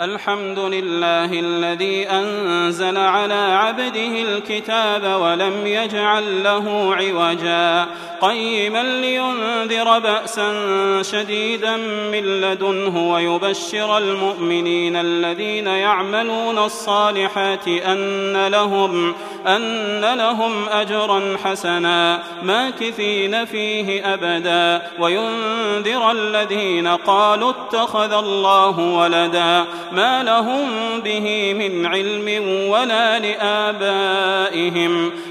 الحمد لله الذي أنزل على عبده الكتاب ولم يجعل له عوجا. قيما لينذر بأسا شديدا من لدنه ويبشر المؤمنين الذين يعملون الصالحات أن لهم أن لهم أجرا حسنا ماكثين فيه أبدا. وينذر الذين قالوا اتخذ الله ولدا. ما لهم به من علم ولا لآبائهم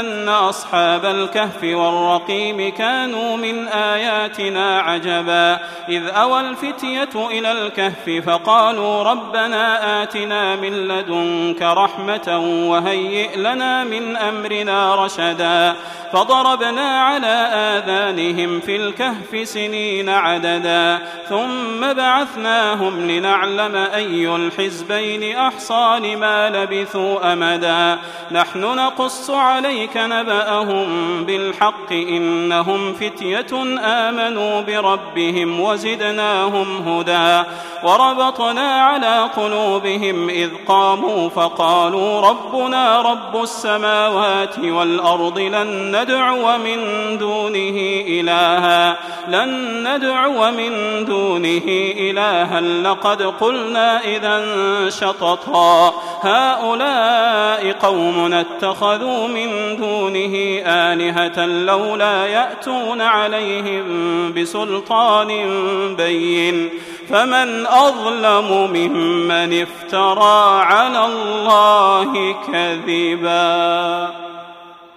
أن أصحاب الكهف والرقيم كانوا من آياتنا عجبا. إذ أوى الفتية إلى الكهف فقالوا ربنا آتنا من لدنك رحمة وهيئ لنا من أمرنا رشدا. فضربنا على آذانهم في الكهف سنين عددا. ثم بعثناهم لنعلم أي الحزبين أحصى لما لبثوا أمدا. نحن نقص عليك نبأهم بالحق إنهم فتية آمنوا بربهم وزدناهم هدى وربطنا على قلوبهم إذ قاموا فقالوا ربنا رب السماوات والأرض لن ندعو من دونه إلها لن ندعو من دونه إلها لقد قلنا إذا شططا هؤلاء قومنا اتخذوا من دونه آلهة لولا يأتون عليهم بسلطان بين فمن أظلم ممن افترى على الله كذباً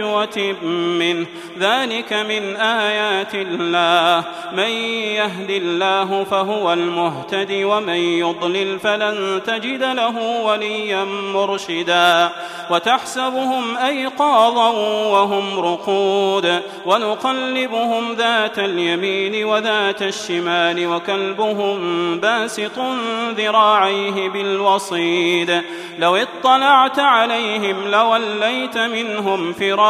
فجوة منه. ذلك من آيات الله. من يهد الله فهو المهتد ومن يضلل فلن تجد له وليا مرشدا. وتحسبهم أيقاظا وهم رقود. ونقلبهم ذات اليمين وذات الشمال وكلبهم باسط ذراعيه بالوصيد. لو اطلعت عليهم لوليت منهم فرارا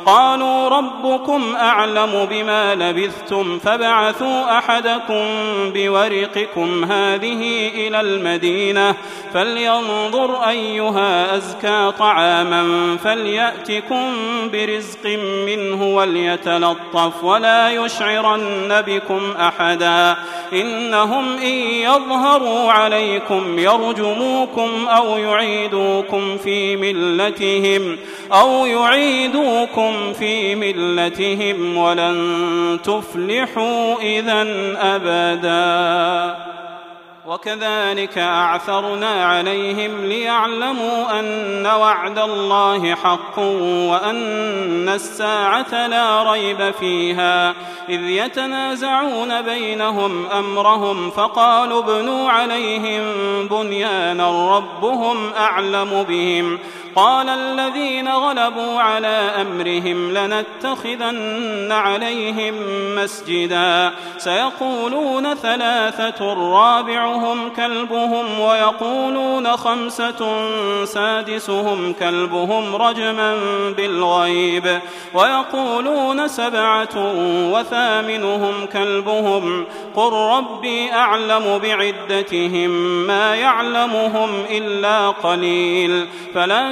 قالوا ربكم أعلم بما لبثتم فبعثوا أحدكم بورقكم هذه إلى المدينة فلينظر أيها أزكى طعاما فليأتكم برزق منه وليتلطف ولا يشعرن بكم أحدا إنهم إن يظهروا عليكم يرجموكم أو يعيدوكم في ملتهم أو يعيدوكم في ملتهم ولن تفلحوا إذا أبداً. وكذلك أعثرنا عليهم ليعلموا أن وعد الله حق وأن الساعة لا ريب فيها. إذ يتنازعون بينهم أمرهم فقالوا ابنوا عليهم بنيانا ربهم أعلم بهم. قال الذين غلبوا على أمرهم لنتخذن عليهم مسجدا. سيقولون ثلاثة رابعهم كلبهم ويقولون خمسة سادسهم كلبهم رجما بالغيب. ويقولون سبعة وثامنهم كلبهم. قل ربي أعلم بعدتهم ما يعلمهم إلا قليل. فلا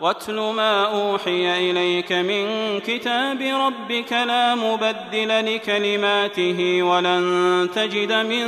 واتل ما أوحي إليك من كتاب ربك لا مبدل لكلماته ولن تجد من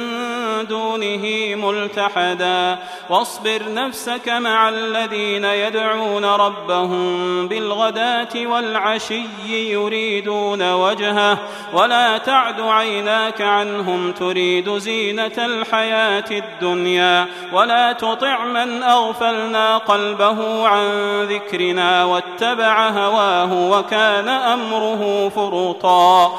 دونه ملتحدا. واصبر نفسك مع الذين يدعون ربهم بالغداة والعشي يريدون وجهه. ولا تعد عيناك عنهم تريد زينة الحياة الدنيا. ولا تطع من أغفلنا قلبه عن ذكر ذكرنا واتبع هواه وكان أمره فرطا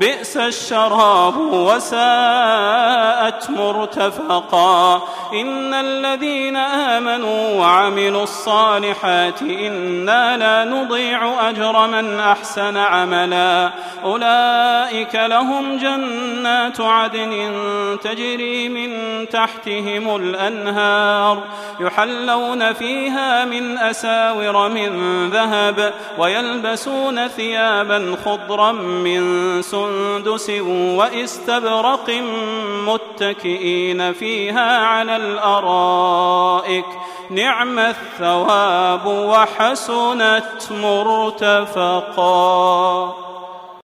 بئس الشراب وساءت مرتفقا. إن الذين آمنوا وعملوا الصالحات إنا لا نضيع أجر من أحسن عملا. أولئك لهم جنات عدن تجري من تحتهم الأنهار يحلون فيها من أساور من ذهب ويلبسون ثيابا خضرا من سن سندس واستبرق متكئين فيها على الأرائك. نعم الثواب وحسنت مرتفقا.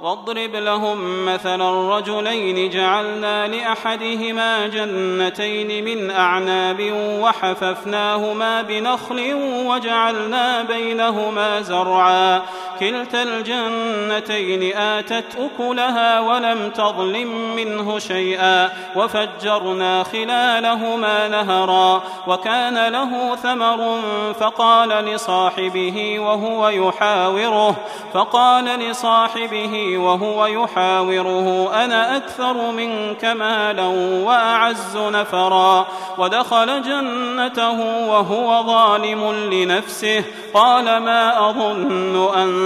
واضرب لهم مثلا رجلين جعلنا لأحدهما جنتين من أعناب وحففناهما بنخل وجعلنا بينهما زرعا. كلتا الجنتين آتت أكلها ولم تظلم منه شيئا وفجرنا خلالهما نهرا وكان له ثمر فقال لصاحبه وهو يحاوره فقال لصاحبه وهو يحاوره أنا أكثر منك مالا وأعز نفرا ودخل جنته وهو ظالم لنفسه قال ما أظن أن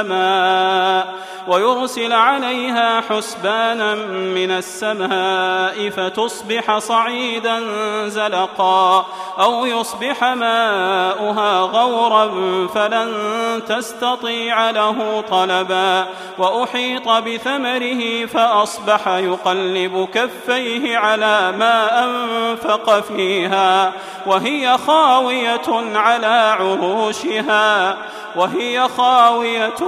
السماء ويرسل عليها حسبانا من السماء فتصبح صعيدا زلقا أو يصبح ماؤها غورا فلن تستطيع له طلبا وأحيط بثمره فأصبح يقلب كفيه على ما أنفق فيها وهي خاوية على عروشها وهي خاوية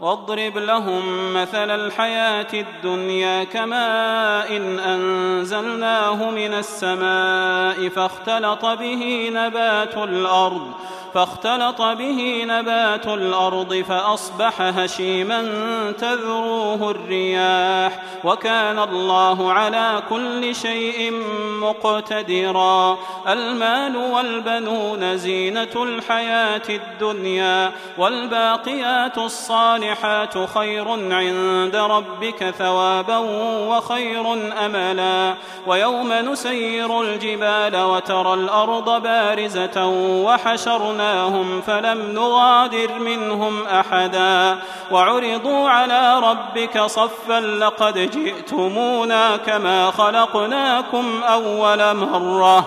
واضرب لهم مثل الحياة الدنيا كماء إن أنزلناه من السماء فاختلط به نبات الأرض فاختلط به نبات الأرض فأصبح هشيما تذروه الرياح وكان الله على كل شيء مقتدرا المال والبنون زينة الحياة الدنيا والباقيات الصالحات خير عند ربك ثوابا وخير أملا ويوم نسير الجبال وترى الأرض بارزة وحشرنا فأخذناهم فلم نغادر منهم أحدا وعرضوا على ربك صفا لقد جئتمونا كما خلقناكم أول مرة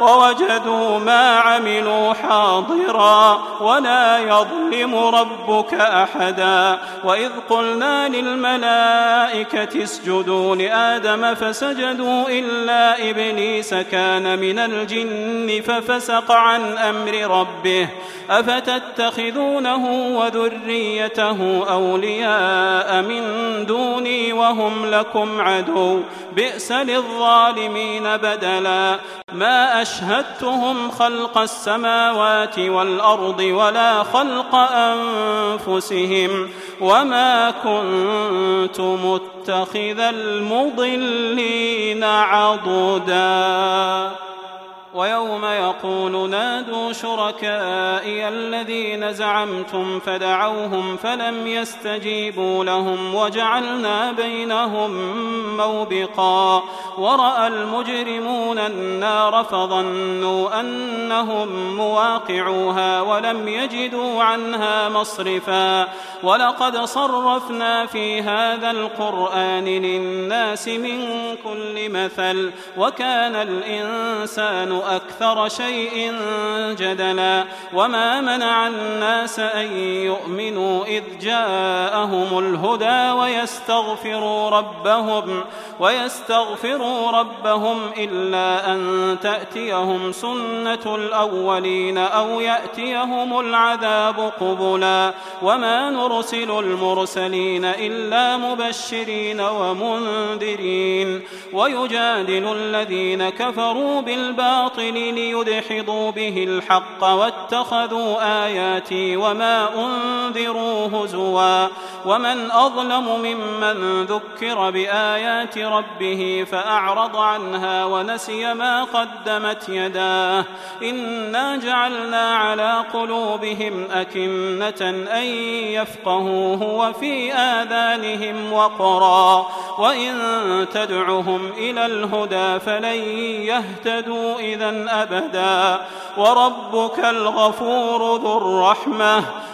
ووجدوا ما عملوا حاضرا ولا يظلم ربك أحدا وإذ قلنا للملائكة اسجدوا لآدم فسجدوا إلا إبليس كان من الجن ففسق عن أمر ربه أفتتخذونه وذريته أولياء من دوني وهم لكم عدو بئس للظالمين بدلا ما أشهدتهم خلق السماوات والأرض ولا خلق أنفسهم وما كنت متخذ المضلين عضداً ويوم يقول نادوا شركائي الذين زعمتم فدعوهم فلم يستجيبوا لهم وجعلنا بينهم موبقا ورأى المجرمون النار فظنوا أنهم مواقعوها ولم يجدوا عنها مصرفا ولقد صرفنا في هذا القرآن للناس من كل مثل وكان الإنسان أكثر شيء جدلا وما منع الناس أن يؤمنوا إذ جاءهم الهدى ويستغفروا ربهم ويستغفروا ربهم إلا أن تأتيهم سنة الأولين أو يأتيهم العذاب قبلا وما نرسل المرسلين إلا مبشرين ومنذرين ويجادل الذين كفروا بالباطل الباطل ليدحضوا به الحق واتخذوا آياتي وما أنذروا هزوا ومن أظلم ممن ذكر بآيات ربه فأعرض عنها ونسي ما قدمت يداه إنا جعلنا على قلوبهم أكنة أن يفقهوه وفي آذانهم وقرا وإن تدعهم إلى الهدى فلن يهتدوا إذا أبدا وربك الغفور ذو الرحمة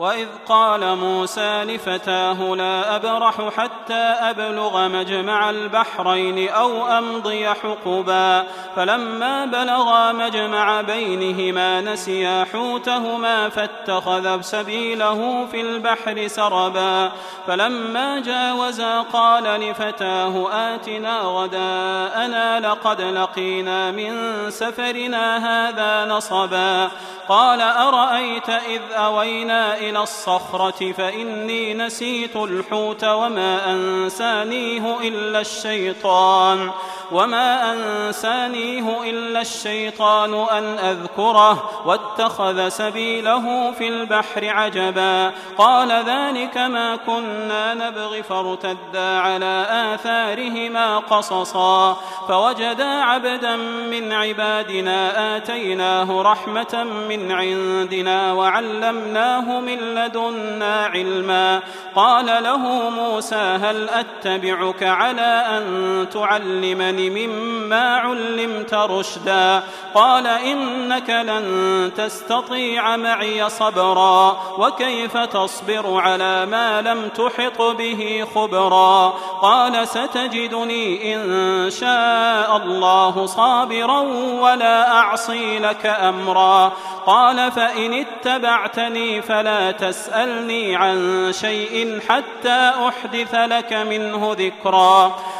وإذ قال موسى لفتاه لا أبرح حتى أبلغ مجمع البحرين أو أمضي حقبا. فلما بلغا مجمع بينهما نسيا حوتهما فاتخذ سبيله في البحر سربا. فلما جاوزا قال لفتاه آتنا غداءنا لقد لقينا من سفرنا هذا نصبا. قال أرأيت إذ أوينا إلى إلى الصخرة فإني نسيت الحوت وما أنسانيه إلا الشيطان وما أنسانيه إلا الشيطان أن أذكره واتخذ سبيله في البحر عجبا قال ذلك ما كنا نبغي فارتدا على آثارهما قصصا فوجدا عبدا من عبادنا آتيناه رحمة من عندنا وعلمناه من لدنا علما. قال له موسى هل أتبعك على أن تعلمني مما علمت رشدا؟ قال إنك لن تستطيع معي صبرا وكيف تصبر على ما لم تحط به خبرا؟ قال ستجدني إن شاء الله صابرا ولا أعصي لك أمرا. قال فإن اتبعتني فلا تسألني عن شيء حتى أحدث لك منه ذكرا.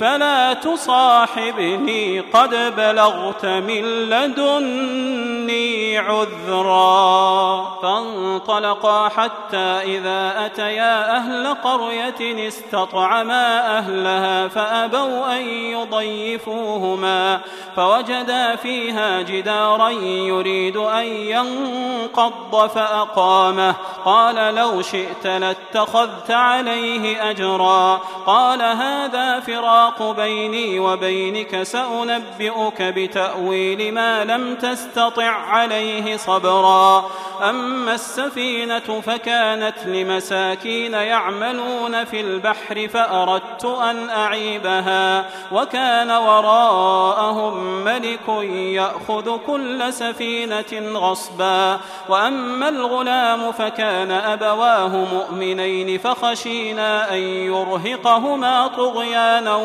فلا تصاحبني قد بلغت من لدني عذرا. فانطلقا حتى إذا أتيا أهل قرية استطعما أهلها فأبوا أن يضيفوهما. فوجدا فيها جدارا يريد أن ينقض فأقامه. قال لو شئت لاتخذت عليه أجرا. قال هذا فراق بيني وبينك سأنبئك بتأويل ما لم تستطع عليه صبرا. أما السفينة فكانت لمساكين يعملون في البحر فأردت أن أعيبها وكان وراءهم ملك يأخذ كل سفينة غصبا. وأما الغلام فكان أبواه مؤمنين فخشينا أن يرهقهما طغيانا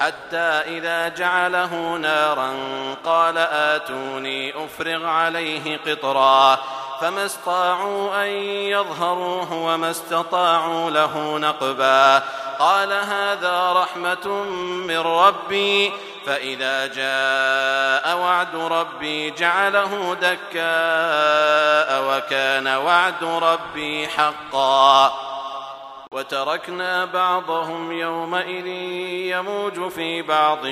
حتى إذا جعله نارا قال آتوني أفرغ عليه قطرا فما استطاعوا أن يظهروه وما استطاعوا له نقبا قال هذا رحمة من ربي فإذا جاء وعد ربي جعله دكاء وكان وعد ربي حقا وتركنا بعضهم يومئذ يموج في بعض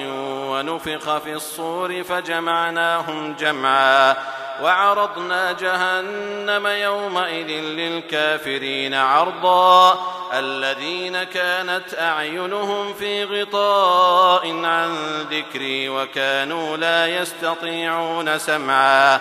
ونفخ في الصور فجمعناهم جمعا وعرضنا جهنم يومئذ للكافرين عرضا الذين كانت أعينهم في غطاء عن ذكري وكانوا لا يستطيعون سمعا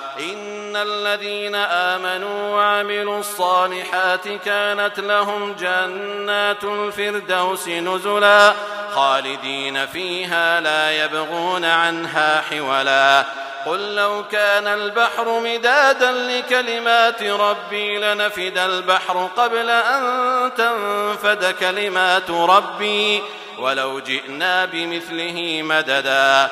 إن الذين آمنوا وعملوا الصالحات كانت لهم جنات الفردوس نزلا خالدين فيها لا يبغون عنها حولا. قل لو كان البحر مدادا لكلمات ربي لنفد البحر قبل أن تنفد كلمات ربي. ولو جئنا بمثله مددا.